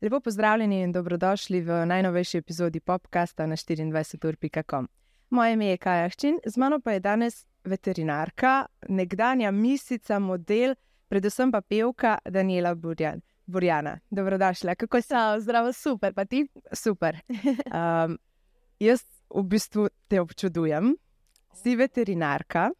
Lepo pozdravljeni in dobrodošli v najnovejši epizodi podcasta na 24.com. Moje ime je Kaja Hčin, z mano pa je danes veterinarka, nekdanja misica, model, predvsem pa pevka Daniela Burjan. Burjana, dobrodošla. Kako si? Zdravo, super, pa ti? Super. Um, jaz v bistvu te občudujem. Si veterinarka,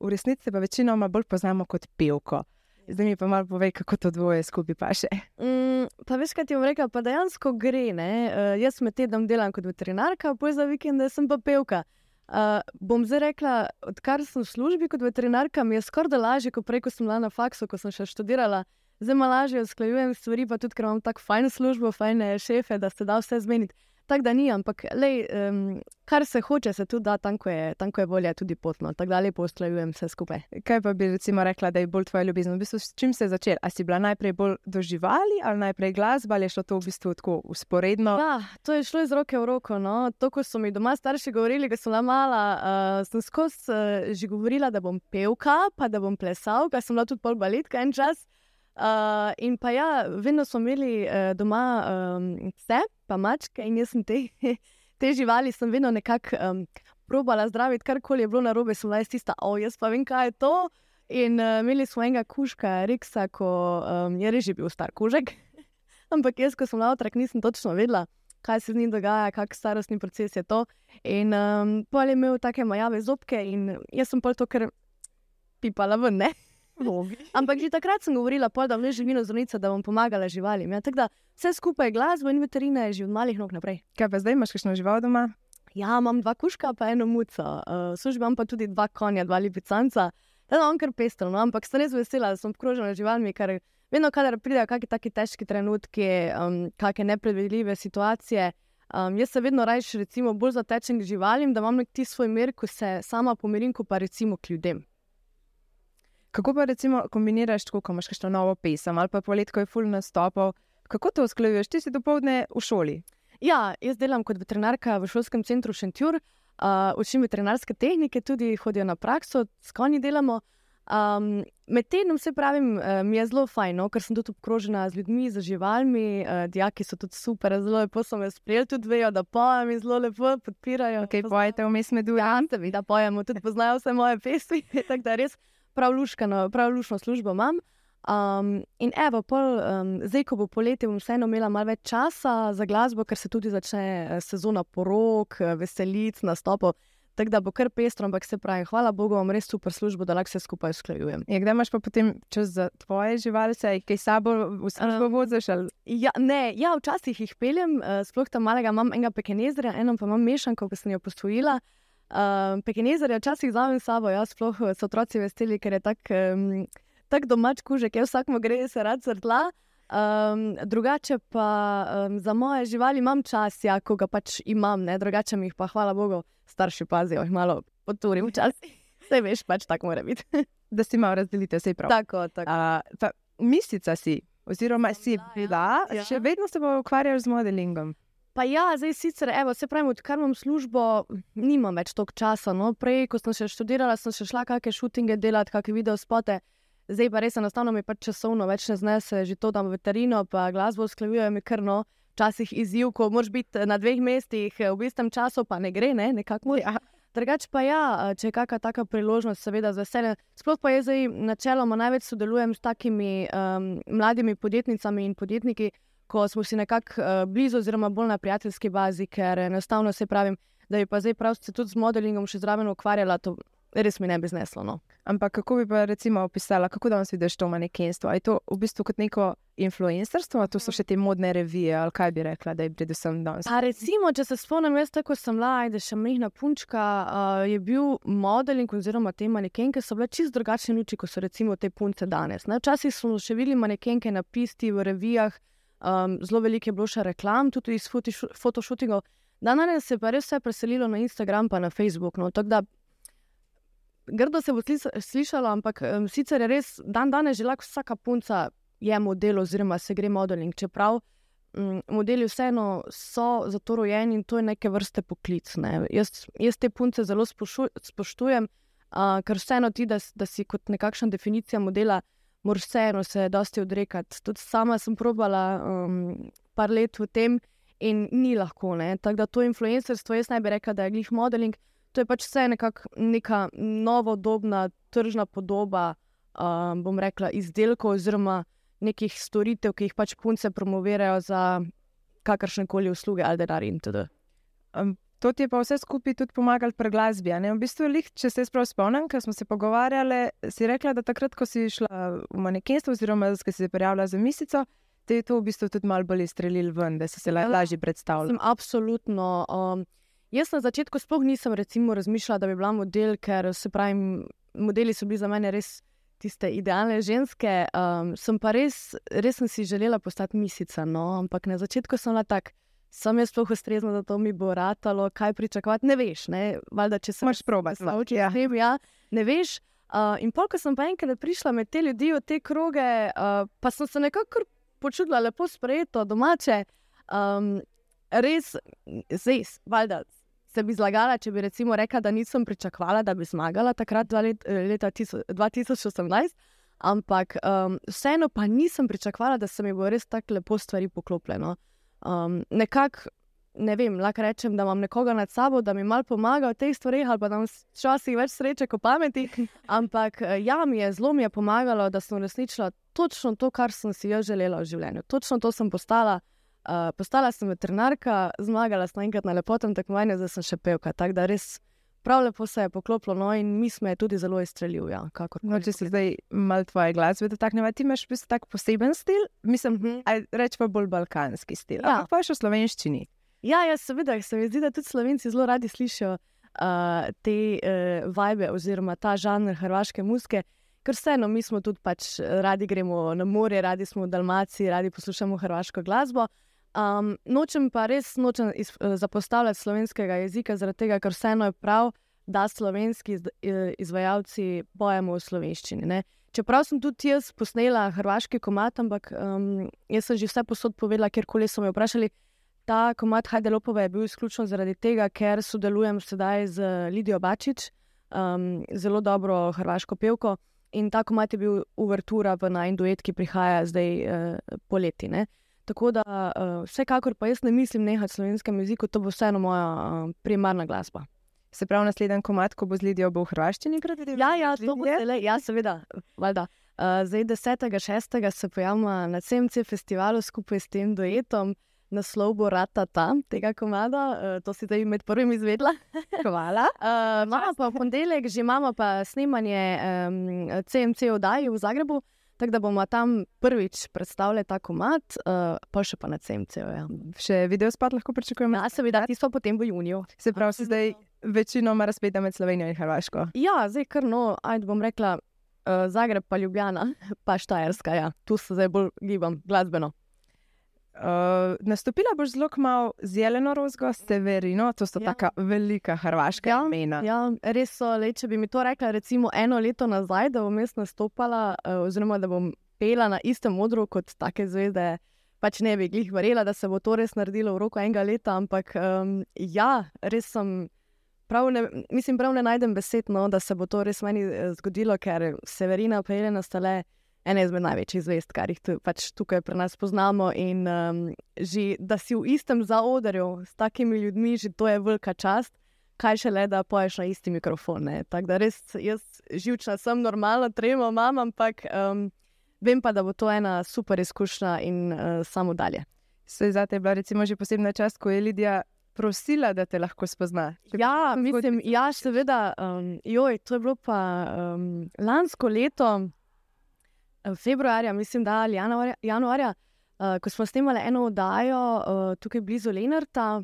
v resnici pa večinoma bolj poznamo kot pevko. Zdaj mi pa malo povej, kako to dvoje skupaj paše. Mm, pa veš, kaj ti bom rekel, pa dejansko gre. Uh, jaz med tednom delam kot veterinarka, pa za vikende sem pa pevka. Uh, bom zdaj rekla, odkar sem v službi kot veterinarka, mi je skoraj da lažje, kot prej, ko sem bila na faksu, ko sem še študirala. Zdaj malo lažje usklajujem stvari, pa tudi ker imam tako fajn službo, fajne šefe, da se da vse zmeniti. Tako da ni, ampak lej, um, kar se hoče, se tudi da, tam, ko je, tam, ko je volja, tudi potno. Tako da lepo usklajujem vse skupaj. Kaj pa bi recimo rekla, da je bolj tvoja ljubezen? V bistvu, s čim se je začela? A si bila najprej bolj doživali ali najprej glasba ali je šlo to v bistvu tako usporedno? Ja, to je šlo iz roke v roko. No. To, ko so mi doma starši govorili, da sem bila mala, uh, sem skozi uh, že govorila, da bom pevka, pa da bom plesal, ker sem bila tudi pol baletka en čas. Uh, in pa ja, vedno smo imeli uh, doma um, pse, pa mačke, in jaz sem te, te živali, sem vedno nekako um, probala zdraviti, karkoli je bilo na robe, sem bila tista, o, jaz pa vem, kaj je to. In uh, imeli smo enega kužka, Reksa, ko um, je reži bil star kužek. Ampak jaz, ko sem bila otrok, nisem točno vedela, kaj se z njim dogaja, kakšen starostni proces je to. In um, pol je imel take majave zobke, in jaz sem pol to, ker pipala ven. Ampak že takrat sem govorila, pol, da vležem vino zdravnica, da bom pomagala živalim. Ja, da, vse skupaj je glasba in veterina je že od malih nog naprej. Kaj pa zdaj imaš, kakšno žival doma? Ja, imam dva kuška, pa eno muco. Uh, Službi imam pa tudi dva konja, dva lipicanca. Da, no, on kar pestro, no? ampak sem res vesela, da sem obkrožena z živalmi, ker vedno, kadar pridejo kakšni taki težki trenutki, um, kakšne nepredvidljive situacije. Um, jaz se vedno rajš, recimo, bolj zatečem k živalim, da imam nek ti svoj mir, ko se sama pomirim, ko pa recimo k ljudem. Kako pa recimo kombiniraš, ko imaš še novo pesem ali pa polet, ko je full nastopov, kako to usklajuješ? Ti si dopoledne v šoli. Ja, jaz delam kot veterinarka v šolskem centru Šentjur, uh, učim veterinarske tehnike, tudi hodijo na prakso, s konji delamo. Um, med tednom se pravim, uh, mi je zelo fajn, no, ker sem tudi obkrožena z ljudmi, z živalmi, uh, dijaki so tudi super, zelo lepo so me sprejeli, tudi vejo, da pojem in zelo lepo podpirajo. Kaj pojete vmes med ujami? Da pojemo, tudi poznajo vse moje pesmi, tako da res prav luškano, prav lušno službo imam. Um, in evo, pol, um, zdaj, ko bo poletje, bom vseeno imela malo več časa za glasbo, ker se tudi začne eh, sezona porok, eh, veselic, nastopov. Tako da bo kar pestro, ampak se pravi, hvala Bogu, imam res super službo, da lahko se skupaj usklajujem. Ja, kdaj imaš pa potem čas za tvoje živali, kaj sabo v službo voziš? Ja, ne, ja, včasih jih peljem, uh, sploh tam malega imam enega pekenezerja, eno pa imam mešanko, ki sem jo posvojila. Um, Pekinezerje včasih vzamem s sabo, jaz sploh eh, so otroci veseli, ker je tako um, tak domač kužek, jaz vsakmo gre, se rad zrtla. Um, drugače pa um, za moje živali imam čas, ja, ko ga pač imam, ne? drugače mi jih pa, hvala Bogu, starši pazijo, jih malo poturim včasih. Vse veš, pač tako mora biti. da si malo razdelite, vse prav. Tako, tako. Uh, Mislica si, oziroma si ja. bila, ja. še vedno se bo ukvarjal z modelingom. Pa ja, zdaj sicer, evo, se pravi, odkar imam službo, nimam več toliko časa. No? Prej, ko sem še študirala, sem še šla kakšne šutinge delati, kakšne video spote. Zdaj pa res enostavno mi pač časovno več ne znese, že to tam veterino, pa glasbo usklajujejo mi krno. Včasih izziv, ko moraš biti na dveh mestih v istem času, pa ne gre, ne? nekako. Ja. Drugač pa ja, če je kakšna taka priložnost, seveda z veseljem. Sploh pa jaz zdaj načeloma največ sodelujem s takimi um, mladimi podjetnicami in podjetniki, ko smo si nekako uh, blizu, oziroma bolj na prijateljski bazi, ker enostavno se pravim, da bi pa zdaj prav se tudi z modelingom še zraven ukvarjala, to res mi ne bi zneslo. No. Ampak kako bi pa recimo opisala, kako danes vidiš to manekenstvo? Je to v bistvu kot neko influencerstvo, ali to so še te modne revije, ali kaj bi rekla, da je predvsem danes? A recimo, če se spomnim, jaz tako sem bila, da še mehna punčka, uh, je bil modeling oziroma te manekenke so bile čist drugačne luči, kot so recimo te punce danes. Ne? Včasih smo še videli manekenke na pisti v revijah, um, zelo veliko je bilo še reklam, tudi iz fotoshootingov. Danes se je pa res vse preselilo na Instagram in na Facebook. No, da, grdo se bo slišalo, ampak um, sicer je res dan danes že lahko vsaka punca je model oziroma se gre modeling. Čeprav m, modeli vseeno so za to rojeni in to je neke vrste poklic. Ne. Jaz, jaz te punce zelo spošu, spoštujem, uh, ker vseeno ti, da, da si kot nekakšna definicija modela, moraš vseeno se dosti odrekati. Tudi sama sem probala um, par let v tem in ni lahko. Tako da to influencerstvo, jaz naj bi rekla, da je glih modeling. To je pač vse nekako neka novodobna tržna podoba, um, bom rekla, izdelkov oziroma nekih storitev, ki jih pač punce promovirajo za kakršne koli usluge ali denar in tudi. Um, to ti je pa vse skupaj tudi pomagalo pri glasbi. V bistvu, lih, če se prav spomnim, ko smo se pogovarjali, si rekla, da takrat, ko si šla v manekenstvo, oziroma da si se prijavila za misico, te je to v bistvu tudi malo bolj streljil ven, da si se la, lažje predstavljala. Absolutno. Um, jaz na začetku sploh nisem recimo, razmišljala, da bi bila model, ker se pravi, modeli so bili za mene res tiste idealne ženske. Um, sem pa res, res sem si želela postati misica. No? Ampak na začetku sem bila tak, sem jaz sploh ustrezna, da to mi bo ratalo, kaj pričakovati. Ne veš, ne? Valjda, če se lahko probaš, naučiš. Ja. ja, ne veš. Uh, in polk sem pa enkrat prišla med te ljudi v te kroge, uh, pa sem se nekako počutila lepo sprejeto, domače. Um, res, zdaj, valjda, se bi zlagala, če bi recimo rekla, da nisem pričakovala, da bi zmagala takrat, let, leta 2018. Ampak um, vseeno pa nisem pričakovala, da se mi bo res tako lepo stvari poklopljeno. Um, nekako, ne vem, lahko rečem, da imam nekoga nad sabo, da mi malo pomaga v teh stvareh, ali pa da imam včasih več sreče kot pameti. Ampak ja, mi je zelo mi je pomagalo, da sem uresničila točno to, kar sem si jaz želela v življenju. Točno to sem postala. Uh, postala sem veterinarka, zmagala sem enkrat na lepotnem tekmovanju, zdaj sem še pevka. Tako da res prav lepo se je poklopilo, no in mi smo tudi zelo izstreljili. Ja, no, če se zdaj malo tvoje glasbe dotaknemo, ti imaš v bistvu tak poseben stil, mislim, mm -hmm. reč pa bolj balkanski stil. Ja, pa še v slovenščini. Ja, ja, seveda, se mi zdi, da tudi slovenci zelo radi slišijo uh, te uh, vibe oziroma ta žanr hrvaške muske. Ker vseeno, mi smo tudi pač radi gremo na more, radi smo v Dalmaciji, radi poslušamo hrvaško glasbo. Um, nočem pa res nočem iz, uh, zapostavljati slovenskega jezika, zaradi tega, ker vseeno je prav, da slovenski iz, uh, izvajalci pojemo v slovenščini. Ne? Čeprav sem tudi jaz posnela hrvaški komat, ampak um, jaz sem že vse posod povedala, kjerkoli so me vprašali. Ta komat Hajde Lopove je bil izključno zaradi tega, ker sodelujem sedaj z Lidijo Bačič, um, zelo dobro hrvaško pevko. In ta komat je bil uvertura v najn duet, ki prihaja zdaj uh, poleti. Uh, Tako da, uh, vsekakor pa jaz ne mislim nehati slovenskem jeziku, to bo vseeno moja uh, primarna glasba. Se pravi, naslednji komat, ko bo zlidijo, bo v hrvaščini gradil? Ja, ja, to bo le, ja, seveda. Uh, zdaj, 10.6. se pojavimo na CMC festivalu skupaj s tem duetom. Naslov bo Rata tam, tega komada, uh, to si zdaj med prvim izvedla. Hvala. Uh, imamo pa v ponedeljek, že imamo pa snemanje um, CMC oddaji v Zagrebu. Tako da bomo tam prvič predstavili ta komat, uh, pa še pa na CMC. Ja. Še video spad lahko pričakujemo? Ja, seveda, ti so potem v juniju. Se pravi, se zdaj večinoma razpeta med Slovenijo in Hrvaško. Ja, zdaj kar no, ajde bom rekla, uh, Zagreb pa Ljubljana, pa Štajerska, ja. tu se zdaj bolj gibam glasbeno. Uh, nastopila boš zelo malo zeleno rozgo, severino, to so ja. tako velika hrvaška ja, imena. Ja, res so. Le, če bi mi to rekla, recimo eno leto nazaj, da bom jaz nastopala, uh, oziroma da bom pela na istem modru kot take zvezde, pač ne bi jih verjela, da se bo to res naredilo v roku enega leta. Ampak um, ja, res sem. Prav ne, mislim, prav ne najdem besed, no, da se bo to res meni eh, zgodilo, ker Severina pa je ena stale ena izmed največjih zvest, kar jih tu, pač tukaj pri nas poznamo. In um, že da si v istem zaodrju s takimi ljudmi, že to je velika čast, kaj še le, da poješ na isti mikrofon. Tako da res jaz živčna sem, normalno tremo imam, ampak um, vem pa, da bo to ena super izkušnja in uh, samo dalje. Se je zate bila recimo že posebna čast, ko je Lidija. Prosila, da te lahko spozna. Ja, mislim, ja, seveda. Um, joj, to je bilo pa um, lansko leto, februarja, mislim, da ali januarja, januarja uh, ko smo snemali eno oddajo uh, tukaj blizu Lenarta.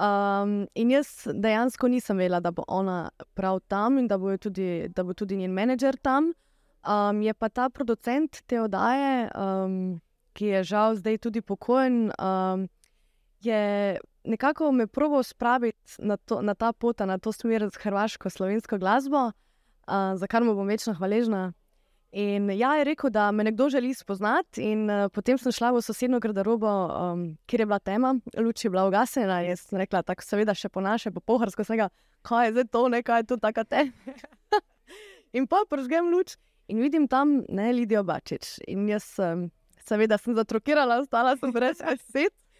Um, in jaz dejansko nisem vedela, da bo ona prav tam in da bo tudi, da bo tudi njen menedžer tam. Um, je pa ta producent te oddaje, um, ki je žal zdaj tudi pokojen, um, je nekako me proval spraviti na, to, na ta pot, na to smer z hrvaško, slovensko glasbo, uh, za kar mu bom večno hvaležna In ja, je rekel, da me nekdo želi spoznati, in uh, potem sem šla v sosednjo garderobo, um, kjer je bila tema, luč je bila ugasnjena. Jaz sem rekla, tako seveda še po naše, po poharsko, vsega, kaj je zdaj to, nekaj je tu tako te. in pa prižgem luč in vidim tam ne Lidijo Bačič. In jaz um, seveda sem zatrokirala, ostala sem brez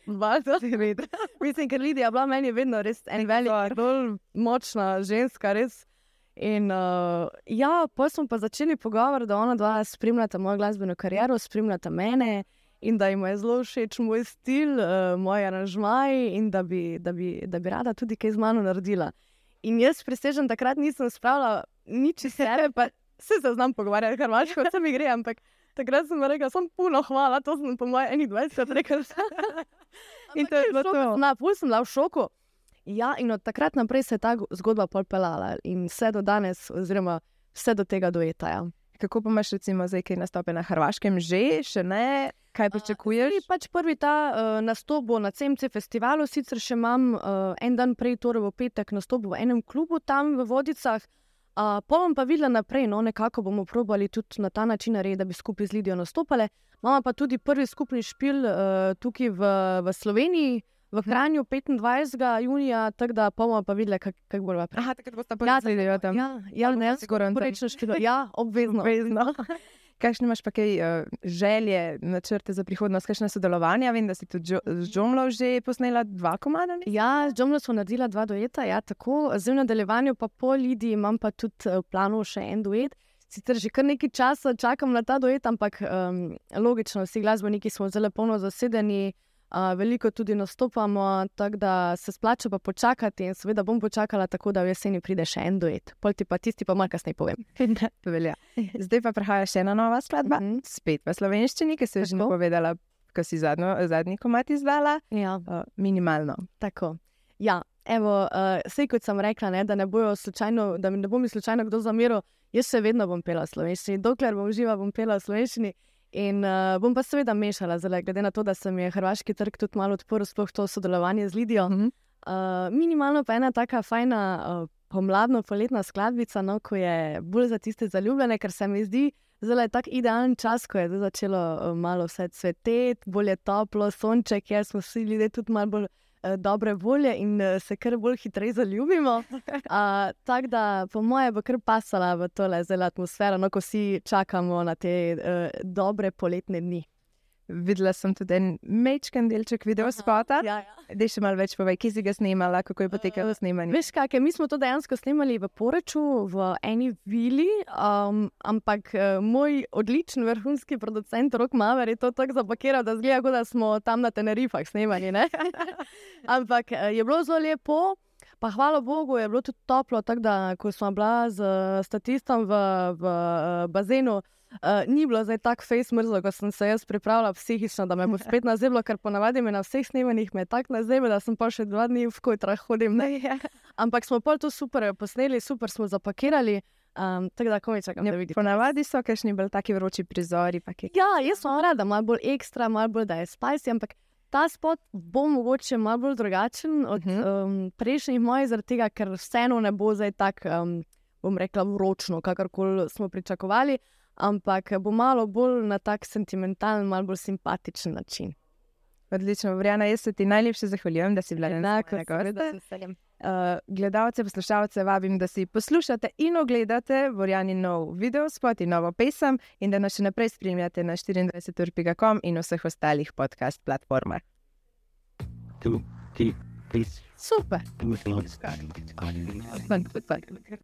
besed. Mislim, ker Lidija je bila meni vedno res en velik, bolj močna ženska, res. In uh, ja, pa smo pa začeli pogovor, da ona dva spremljata mojo glasbeno kariero, spremljata mene in da jim je zelo všeč moj stil, uh, moj aranžmaj in da bi, da, bi, da bi rada tudi kaj z mano naredila. In jaz prisežem, takrat nisem spravila nič iz sebe, pa se znam pogovarjati, kar imaš, kot se mi gre, ampak takrat sem rekla, sem puno hvala, to sem po mojem 21 rekla. in to je bilo to. Na pol sem bila v šoku. Ja, in od takrat naprej se je ta zgodba polpelala in vse do danes, oziroma vse do tega dojeta. Ja. Kako pa imaš, recimo, zdaj, ki nastope na Hrvaškem, že, še ne, kaj pričakuješ? Uh, pač prvi ta uh, nastop bo na CMC festivalu, sicer še imam uh, en dan prej, torej v petek, nastop v enem klubu tam v Vodicah. Uh, pa bom pa videla naprej, no, nekako bomo probali tudi na ta način narediti, da bi skupaj z Lidijo nastopali. Imamo pa tudi prvi skupni špil uh, tukaj v, v Sloveniji v Kranju 25. junija, tako da bomo pa videli, kako kak bo naprej. Aha, tako boste pa ja, videli tam. Ja, ja, ne, skoraj rečno število. Ja, obvezno. obvezno. Kakšne imaš pa kaj uh, želje, načrte za prihodnost, kakšne sodelovanja? Vem, da si tudi z Džomlo že posnela dva komada. Ja, z Džomlo smo naredila dva dueta, ja, tako. Zdaj v nadaljevanju pa po Lidi imam pa tudi v planu še en duet. Sicer že kar nekaj časa čakam na ta duet, ampak um, logično, vsi glasbeniki smo zelo polno zasedeni veliko tudi nastopamo, tako da se splača pa počakati in seveda bom počakala tako, da v jeseni pride še en duet. Polti pa tisti, pa malo kasneje povem. Zdaj pa prihaja še ena nova skladba, uh mhm. -huh. spet v slovenščini, ki si že povedala, ko si zadnjo, zadnji komat izdala. Ja. Uh, minimalno. Tako. Ja, evo, uh, sej kot sem rekla, ne, da ne bojo slučajno, da ne bo mi slučajno kdo zameril, jaz se vedno bom pela v slovenščini, dokler bom živa, bom pela v slovenščini. In uh, bom pa seveda mešala, zelo, glede na to, da se mi je hrvaški trg tudi malo odprl, sploh to sodelovanje z Lidijo. Uh -huh. uh, minimalno pa ena taka fajna uh, pomladno-poletna skladbica, no, ko je bolj za tiste zaljubljene, ker se mi zdi, da je tako idealen čas, ko je začelo uh, malo vse cveteti, bolje toplo, sonček, ker smo vsi ljudje tudi malo bolj. Eh, dobre volje in eh, se kar bolj hitreje zaljubimo. Tako da, po mojem, bo kar pasala v tole zelo atmosfero, no, ko vsi čakamo na te uh, dobre poletne dni. Videla sem tudi en mečken delček videospota. Ja, ja. Da še malo več povej, kje si ga snimala, kako je potekalo uh, snemanje. Veš, kaj, mi smo to dejansko snimali v Poreču, v eni vili, um, ampak uh, moj odličen vrhunski producent Rok Maver je to tako zapakiral, da zgleda, kot da smo tam na Tenerifah snimali. ampak uh, je bilo zelo lepo. Pa hvala Bogu, je bilo tudi toplo, tako da ko smo bila z statistom v, v, v bazenu, Uh, ni bilo zdaj tako face mrzlo, kot sem se jaz pripravljala psihično, da me bo spet nazeblo, ker ponavadi me na vseh snemanjih me tako nazebe, da sem pa še dva dni v kojtrah hodim. Ampak smo pa to super posneli, super smo zapakirali. Um, tako da, ko več čakam, da vidim. Ponavadi so kakšni bolj taki vroči prizori. Ja, jaz sem rada, malo bolj ekstra, malo bolj da je spicy, ampak ta spot bo mogoče malo bolj drugačen od uh -huh. um, prejšnjih mojih, zaradi tega, ker vseeno ne bo zdaj tako, um, bom rekla, vročno, kakorkoli smo pričakovali ampak bo malo bolj na tak sentimentalen, malo bolj simpatičen način. Odlično, Vrjana, jaz se ti najlepše zahvaljujem, da si bila enako, se veselim. Uh, gledalce, poslušalce vabim, da si poslušate in ogledate Vorjani nov video spot in novo pesem, in da nas še naprej spremljate na 24.com in vseh ostalih podcast platformah. Super.